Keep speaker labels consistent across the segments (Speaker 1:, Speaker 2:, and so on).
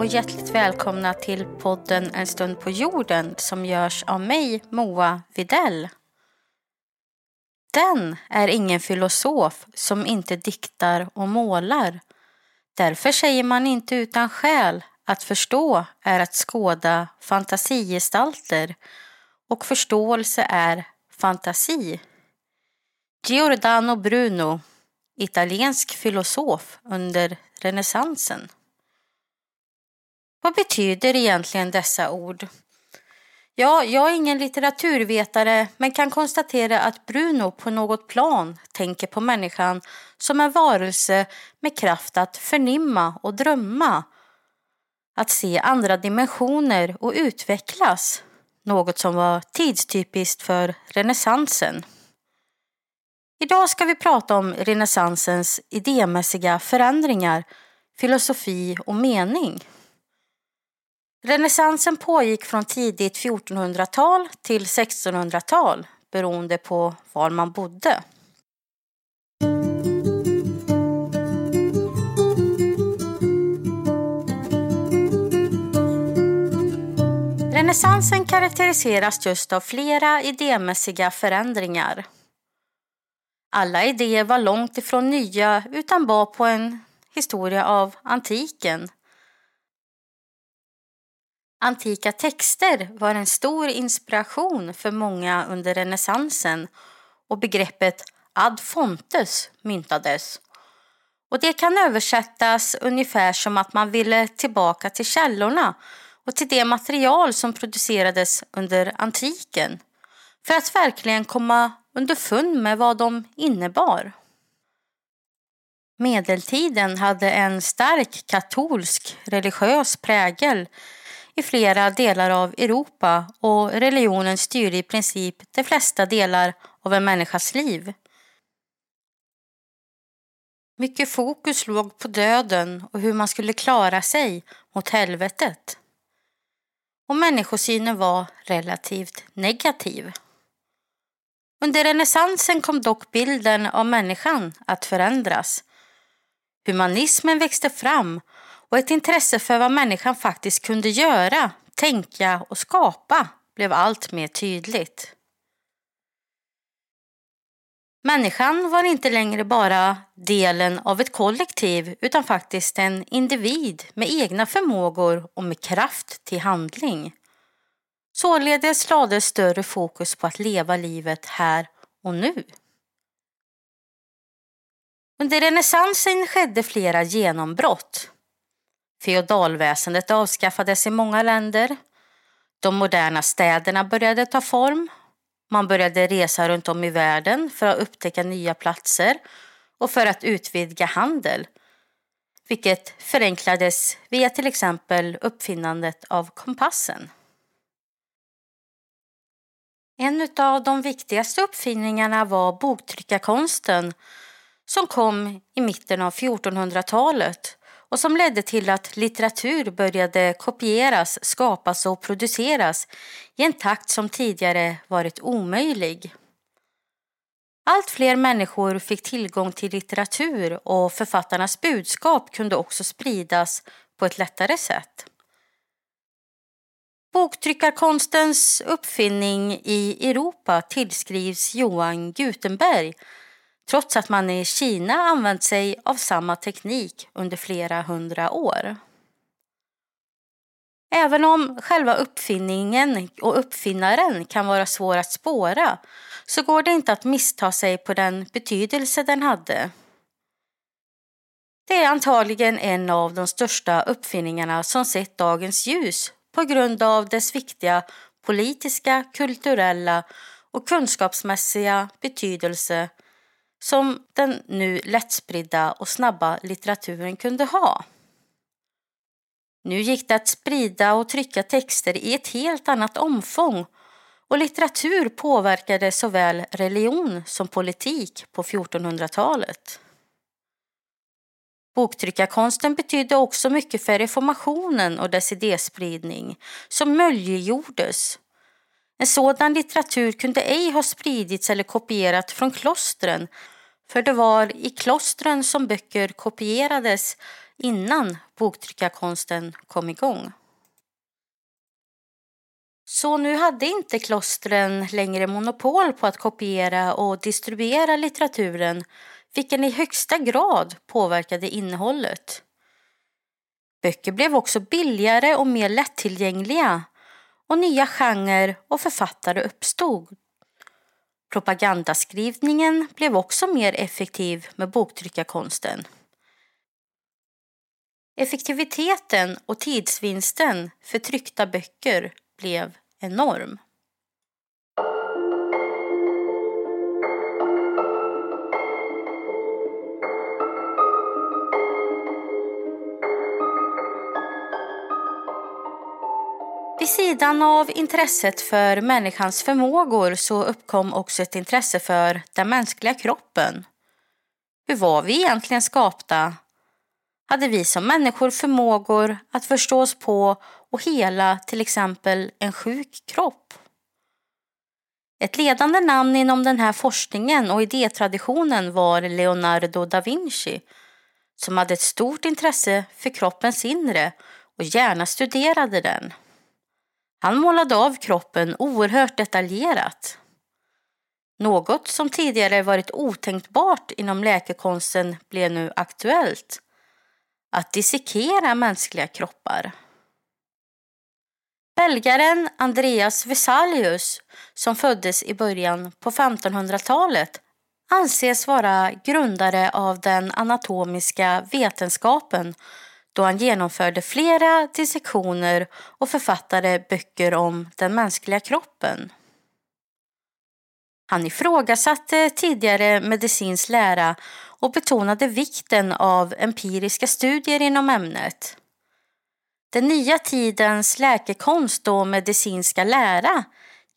Speaker 1: och hjärtligt välkomna till podden En stund på jorden som görs av mig, Moa Videll. Den är ingen filosof som inte diktar och målar. Därför säger man inte utan skäl att förstå är att skåda fantasigestalter och förståelse är fantasi. Giordano Bruno, italiensk filosof under renässansen. Vad betyder egentligen dessa ord? Ja, jag är ingen litteraturvetare men kan konstatera att Bruno på något plan tänker på människan som en varelse med kraft att förnimma och drömma. Att se andra dimensioner och utvecklas. Något som var tidstypiskt för renässansen. Idag ska vi prata om renässansens idémässiga förändringar, filosofi och mening. Renässansen pågick från tidigt 1400-tal till 1600-tal beroende på var man bodde. Renässansen karaktäriseras just av flera idémässiga förändringar. Alla idéer var långt ifrån nya utan bar på en historia av antiken Antika texter var en stor inspiration för många under renässansen och begreppet ad fontes myntades. Och det kan översättas ungefär som att man ville tillbaka till källorna och till det material som producerades under antiken för att verkligen komma underfund med vad de innebar. Medeltiden hade en stark katolsk religiös prägel i flera delar av Europa och religionen styrde i princip de flesta delar av en människas liv. Mycket fokus låg på döden och hur man skulle klara sig mot helvetet. Och människosynen var relativt negativ. Under renässansen kom dock bilden av människan att förändras. Humanismen växte fram och ett intresse för vad människan faktiskt kunde göra, tänka och skapa blev allt mer tydligt. Människan var inte längre bara delen av ett kollektiv utan faktiskt en individ med egna förmågor och med kraft till handling. Således lades större fokus på att leva livet här och nu. Under renässansen skedde flera genombrott. Feodalväsendet avskaffades i många länder. De moderna städerna började ta form. Man började resa runt om i världen för att upptäcka nya platser och för att utvidga handel. Vilket förenklades via till exempel uppfinnandet av kompassen. En av de viktigaste uppfinningarna var boktryckarkonsten som kom i mitten av 1400-talet och som ledde till att litteratur började kopieras, skapas och produceras i en takt som tidigare varit omöjlig. Allt fler människor fick tillgång till litteratur och författarnas budskap kunde också spridas på ett lättare sätt. Boktryckarkonstens uppfinning i Europa tillskrivs Johan Gutenberg trots att man i Kina använt sig av samma teknik under flera hundra år. Även om själva uppfinningen och uppfinnaren kan vara svår att spåra så går det inte att missta sig på den betydelse den hade. Det är antagligen en av de största uppfinningarna som sett dagens ljus på grund av dess viktiga politiska, kulturella och kunskapsmässiga betydelse som den nu lättspridda och snabba litteraturen kunde ha. Nu gick det att sprida och trycka texter i ett helt annat omfång och litteratur påverkade såväl religion som politik på 1400-talet. Boktryckarkonsten betydde också mycket för reformationen och dess idéspridning som möjliggjordes. En sådan litteratur kunde ej ha spridits eller kopierat från klostren för det var i klostren som böcker kopierades innan boktryckarkonsten kom igång. Så nu hade inte klostren längre monopol på att kopiera och distribuera litteraturen vilken i högsta grad påverkade innehållet. Böcker blev också billigare och mer lättillgängliga och nya genrer och författare uppstod. Propagandaskrivningen blev också mer effektiv med boktryckarkonsten. Effektiviteten och tidsvinsten för tryckta böcker blev enorm. Sidan av intresset för människans förmågor så uppkom också ett intresse för den mänskliga kroppen. Hur var vi egentligen skapta? Hade vi som människor förmågor att förstå oss på och hela till exempel en sjuk kropp? Ett ledande namn inom den här forskningen och idétraditionen var Leonardo da Vinci som hade ett stort intresse för kroppens inre och gärna studerade den. Han målade av kroppen oerhört detaljerat. Något som tidigare varit otänkbart inom läkekonsten blev nu aktuellt. Att dissekera mänskliga kroppar. Belgaren Andreas Vesalius, som föddes i början på 1500-talet anses vara grundare av den anatomiska vetenskapen då han genomförde flera dissektioner och författade böcker om den mänskliga kroppen. Han ifrågasatte tidigare medicinsk lära och betonade vikten av empiriska studier inom ämnet. Den nya tidens läkekonst och medicinska lära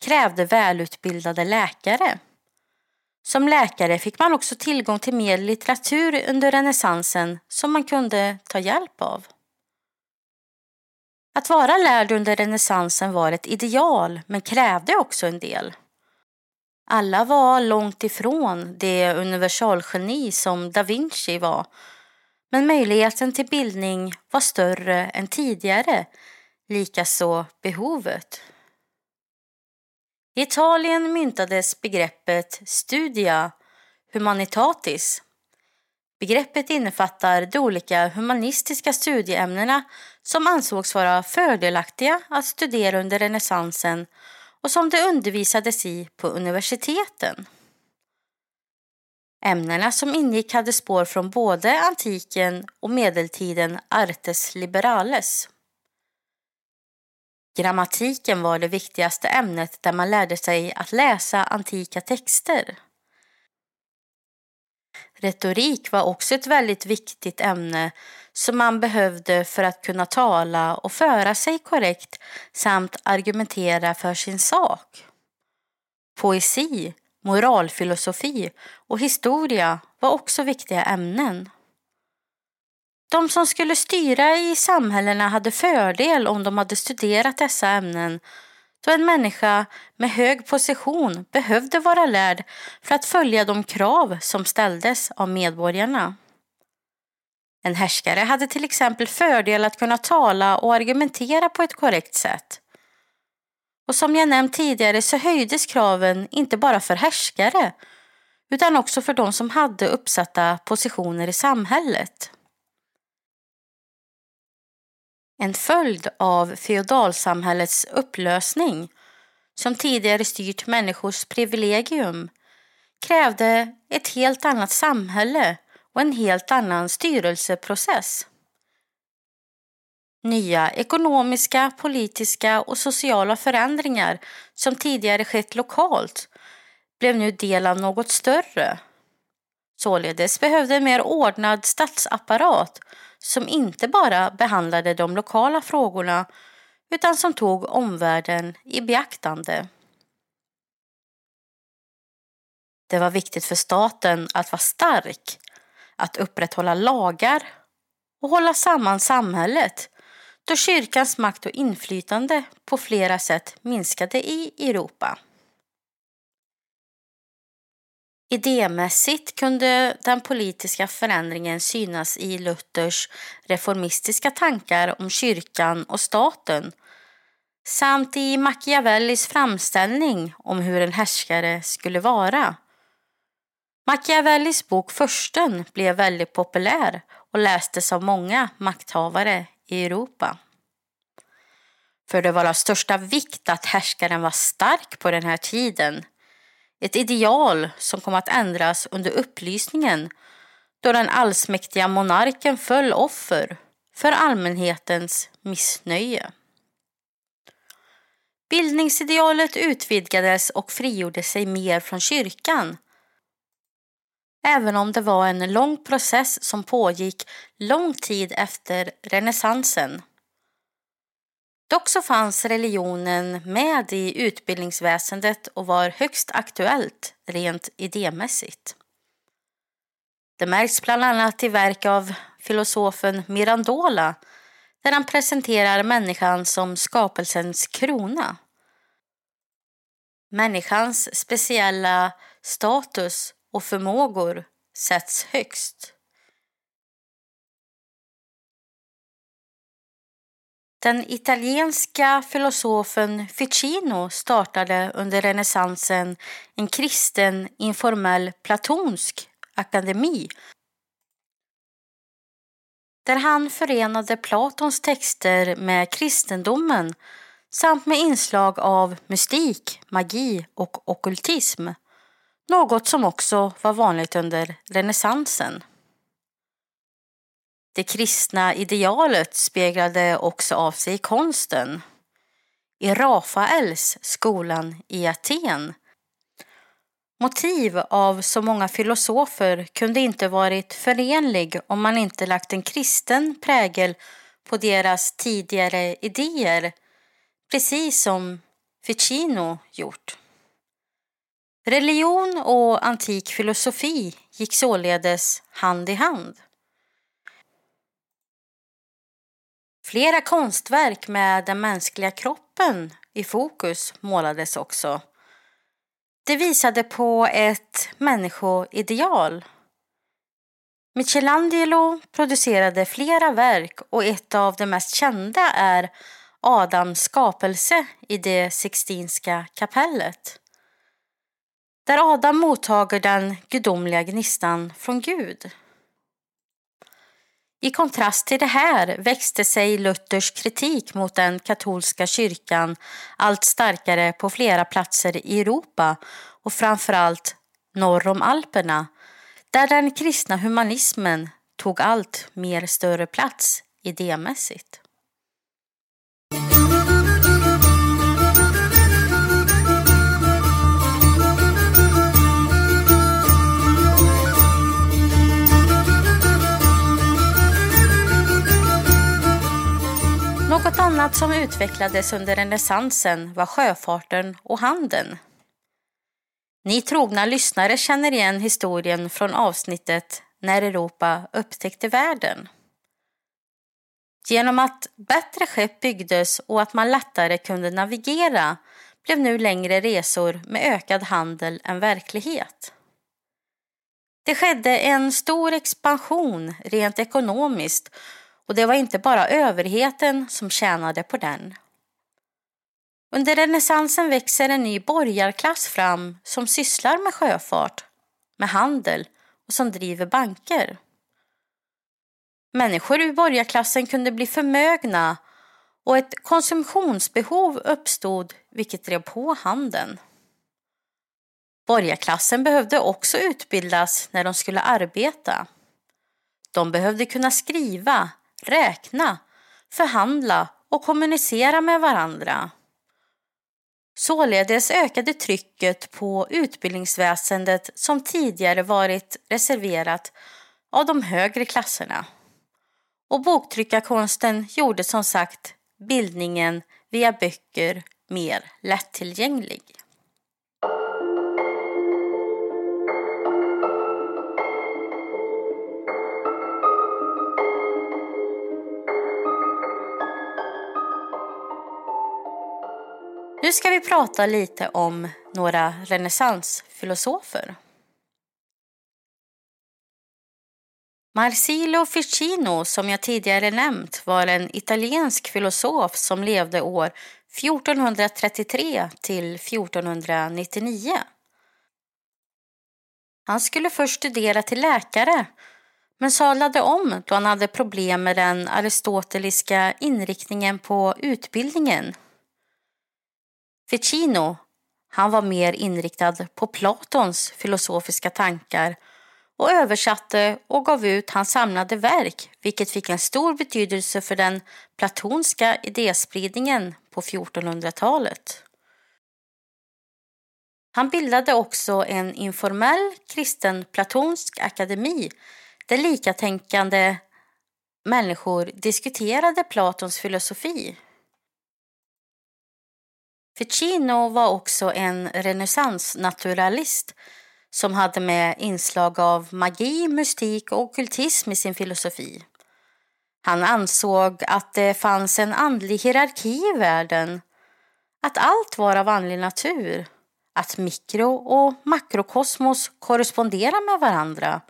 Speaker 1: krävde välutbildade läkare. Som läkare fick man också tillgång till mer litteratur under renässansen som man kunde ta hjälp av. Att vara lärd under renässansen var ett ideal men krävde också en del. Alla var långt ifrån det universalgeni som da Vinci var men möjligheten till bildning var större än tidigare, likaså behovet. I Italien myntades begreppet studia humanitatis. Begreppet innefattar de olika humanistiska studieämnena som ansågs vara fördelaktiga att studera under renässansen och som det undervisades i på universiteten. Ämnena som ingick hade spår från både antiken och medeltiden artes liberales. Grammatiken var det viktigaste ämnet där man lärde sig att läsa antika texter. Retorik var också ett väldigt viktigt ämne som man behövde för att kunna tala och föra sig korrekt samt argumentera för sin sak. Poesi, moralfilosofi och historia var också viktiga ämnen. De som skulle styra i samhällena hade fördel om de hade studerat dessa ämnen då en människa med hög position behövde vara lärd för att följa de krav som ställdes av medborgarna. En härskare hade till exempel fördel att kunna tala och argumentera på ett korrekt sätt. Och som jag nämnt tidigare så höjdes kraven inte bara för härskare utan också för de som hade uppsatta positioner i samhället. En följd av feodalsamhällets upplösning som tidigare styrt människors privilegium krävde ett helt annat samhälle och en helt annan styrelseprocess. Nya ekonomiska, politiska och sociala förändringar som tidigare skett lokalt blev nu del av något större. Således behövde en mer ordnad statsapparat som inte bara behandlade de lokala frågorna utan som tog omvärlden i beaktande. Det var viktigt för staten att vara stark, att upprätthålla lagar och hålla samman samhället då kyrkans makt och inflytande på flera sätt minskade i Europa. Idémässigt kunde den politiska förändringen synas i Luthers reformistiska tankar om kyrkan och staten samt i Machiavellis framställning om hur en härskare skulle vara. Machiavellis bok Försten blev väldigt populär och lästes av många makthavare i Europa. För det var av största vikt att härskaren var stark på den här tiden. Ett ideal som kom att ändras under upplysningen då den allsmäktiga monarken föll offer för allmänhetens missnöje. Bildningsidealet utvidgades och frigjorde sig mer från kyrkan. Även om det var en lång process som pågick lång tid efter renässansen. Dock så fanns religionen med i utbildningsväsendet och var högst aktuellt rent idémässigt. Det märks bland annat i verk av filosofen Mirandola där han presenterar människan som skapelsens krona. Människans speciella status och förmågor sätts högst. Den italienska filosofen Ficino startade under renässansen en kristen informell platonsk akademi där han förenade Platons texter med kristendomen samt med inslag av mystik, magi och okultism. Något som också var vanligt under renässansen. Det kristna idealet speglade också av sig i konsten. I Rafaels skolan i Aten. Motiv av så många filosofer kunde inte varit förenlig om man inte lagt en kristen prägel på deras tidigare idéer, precis som Ficino gjort. Religion och antik filosofi gick således hand i hand. Flera konstverk med den mänskliga kroppen i fokus målades också. Det visade på ett människoideal. Michelangelo producerade flera verk och ett av de mest kända är Adams skapelse i det Sixtinska kapellet. Där Adam mottager den gudomliga gnistan från Gud. I kontrast till det här växte sig Luthers kritik mot den katolska kyrkan allt starkare på flera platser i Europa och framförallt norr om Alperna där den kristna humanismen tog allt mer större plats idémässigt. Något som utvecklades under renässansen var sjöfarten och handeln. Ni trogna lyssnare känner igen historien från avsnittet När Europa upptäckte världen. Genom att bättre skepp byggdes och att man lättare kunde navigera blev nu längre resor med ökad handel en verklighet. Det skedde en stor expansion rent ekonomiskt och det var inte bara överheten som tjänade på den. Under renässansen växer en ny borgarklass fram som sysslar med sjöfart, med handel och som driver banker. Människor ur borgarklassen kunde bli förmögna och ett konsumtionsbehov uppstod vilket drev på handeln. Borgarklassen behövde också utbildas när de skulle arbeta. De behövde kunna skriva, räkna, förhandla och kommunicera med varandra. Således ökade trycket på utbildningsväsendet som tidigare varit reserverat av de högre klasserna. Och boktryckarkonsten gjorde som sagt bildningen via böcker mer lättillgänglig. Nu ska vi prata lite om några renässansfilosofer. Marsilio Ficino, som jag tidigare nämnt, var en italiensk filosof som levde år 1433 till 1499. Han skulle först studera till läkare men sadlade om då han hade problem med den aristoteliska inriktningen på utbildningen. Ficino, han var mer inriktad på Platons filosofiska tankar och översatte och gav ut hans samlade verk vilket fick en stor betydelse för den platonska idéspridningen på 1400-talet. Han bildade också en informell kristen platonsk akademi där likatänkande människor diskuterade Platons filosofi. Ficino var också en renässansnaturalist som hade med inslag av magi, mystik och okultism i sin filosofi. Han ansåg att det fanns en andlig hierarki i världen, att allt var av andlig natur, att mikro och makrokosmos korresponderar med varandra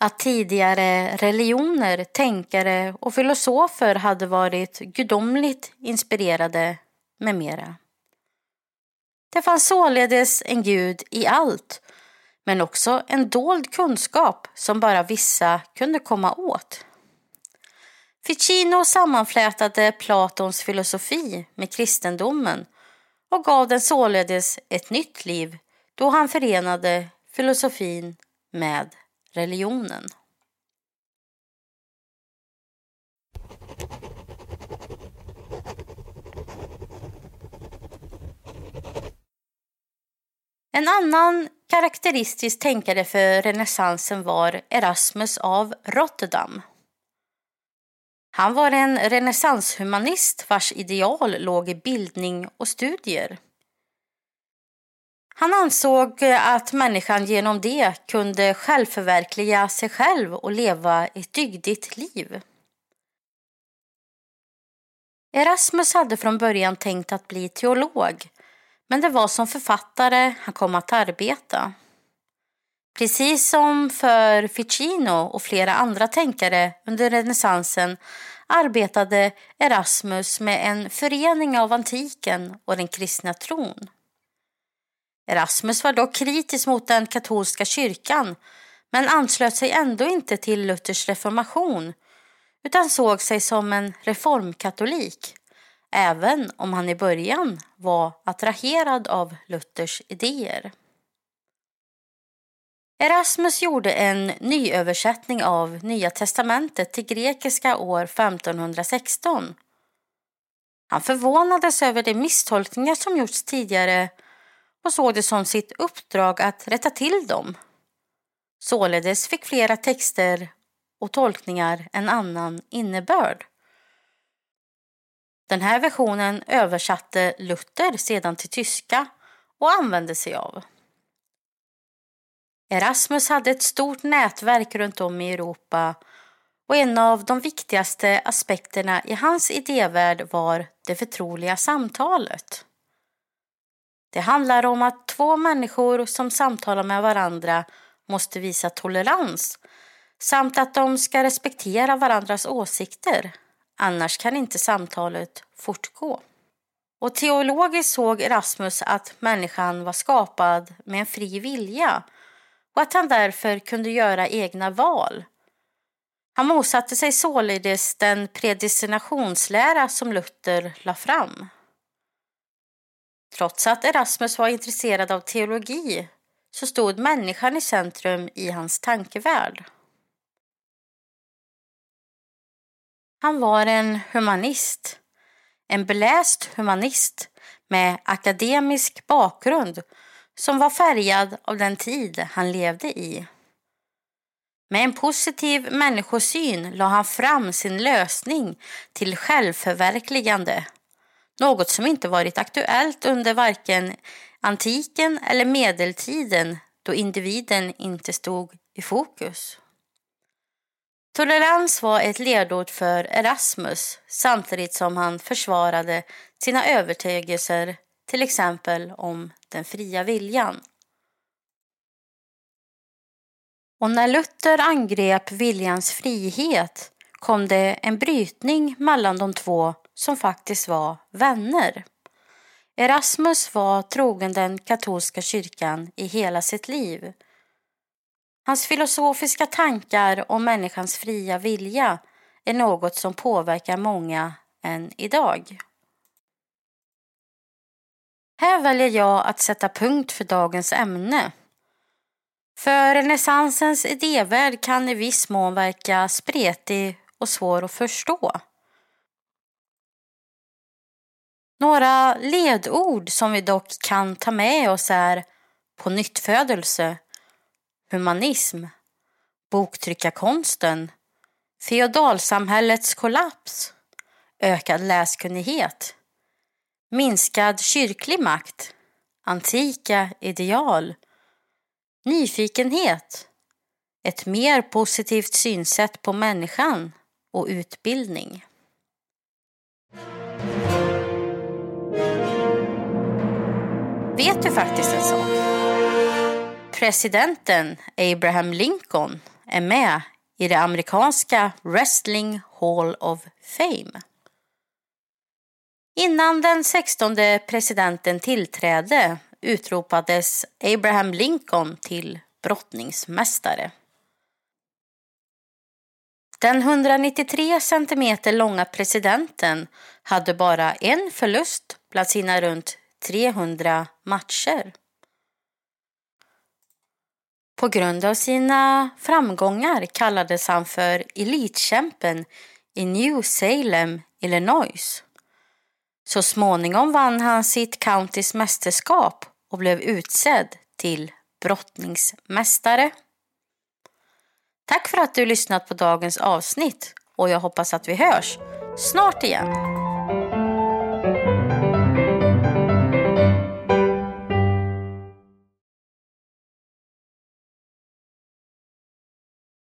Speaker 1: att tidigare religioner, tänkare och filosofer hade varit gudomligt inspirerade med mera. Det fanns således en gud i allt, men också en dold kunskap som bara vissa kunde komma åt. Ficino sammanflätade Platons filosofi med kristendomen och gav den således ett nytt liv då han förenade filosofin med religionen. En annan karaktäristisk tänkare för renässansen var Erasmus av Rotterdam. Han var en renässanshumanist vars ideal låg i bildning och studier. Han ansåg eh, att människan genom det kunde självförverkliga sig själv och leva ett dygdigt liv. Erasmus hade från början tänkt att bli teolog men det var som författare han kom att arbeta. Precis som för Ficino och flera andra tänkare under renässansen arbetade Erasmus med en förening av antiken och den kristna tron. Erasmus var dock kritisk mot den katolska kyrkan men anslöt sig ändå inte till Luthers reformation utan såg sig som en reformkatolik även om han i början var attraherad av Luthers idéer. Erasmus gjorde en nyöversättning av Nya testamentet till grekiska år 1516. Han förvånades över de misstolkningar som gjorts tidigare och såg det som sitt uppdrag att rätta till dem. Således fick flera texter och tolkningar en annan innebörd. Den här versionen översatte Luther sedan till tyska och använde sig av. Erasmus hade ett stort nätverk runt om i Europa och en av de viktigaste aspekterna i hans idévärld var det förtroliga samtalet. Det handlar om att två människor som samtalar med varandra måste visa tolerans samt att de ska respektera varandras åsikter. Annars kan inte samtalet fortgå. Och teologiskt såg Erasmus att människan var skapad med en fri vilja och att han därför kunde göra egna val. Han motsatte sig således den predestinationslära som Luther la fram. Trots att Erasmus var intresserad av teologi så stod människan i centrum i hans tankevärld. Han var en humanist, en beläst humanist med akademisk bakgrund som var färgad av den tid han levde i. Med en positiv människosyn la han fram sin lösning till självförverkligande något som inte varit aktuellt under varken antiken eller medeltiden då individen inte stod i fokus. Tolerans var ett ledord för Erasmus samtidigt som han försvarade sina övertygelser till exempel om den fria viljan. Och när Luther angrep viljans frihet kom det en brytning mellan de två som faktiskt var vänner. Erasmus var trogen den katolska kyrkan i hela sitt liv. Hans filosofiska tankar om människans fria vilja är något som påverkar många än idag. Här väljer jag att sätta punkt för dagens ämne. För renässansens idévärld kan i viss mån verka spretig och svår att förstå. Några ledord som vi dock kan ta med oss är på nyttfödelse, humanism, boktryckarkonsten, feodalsamhällets kollaps, ökad läskunnighet, minskad kyrklig makt, antika ideal, nyfikenhet, ett mer positivt synsätt på människan och utbildning. Vet du faktiskt en sak? Presidenten Abraham Lincoln är med i det amerikanska Wrestling Hall of Fame. Innan den 16 presidenten tillträdde utropades Abraham Lincoln till brottningsmästare. Den 193 centimeter långa presidenten hade bara en förlust bland sina runt 300 matcher. På grund av sina framgångar kallades han för elitkämpen i New Salem, Illinois. Så småningom vann han sitt countys mästerskap och blev utsedd till brottningsmästare. Tack för att du lyssnat på dagens avsnitt och jag hoppas att vi hörs snart igen.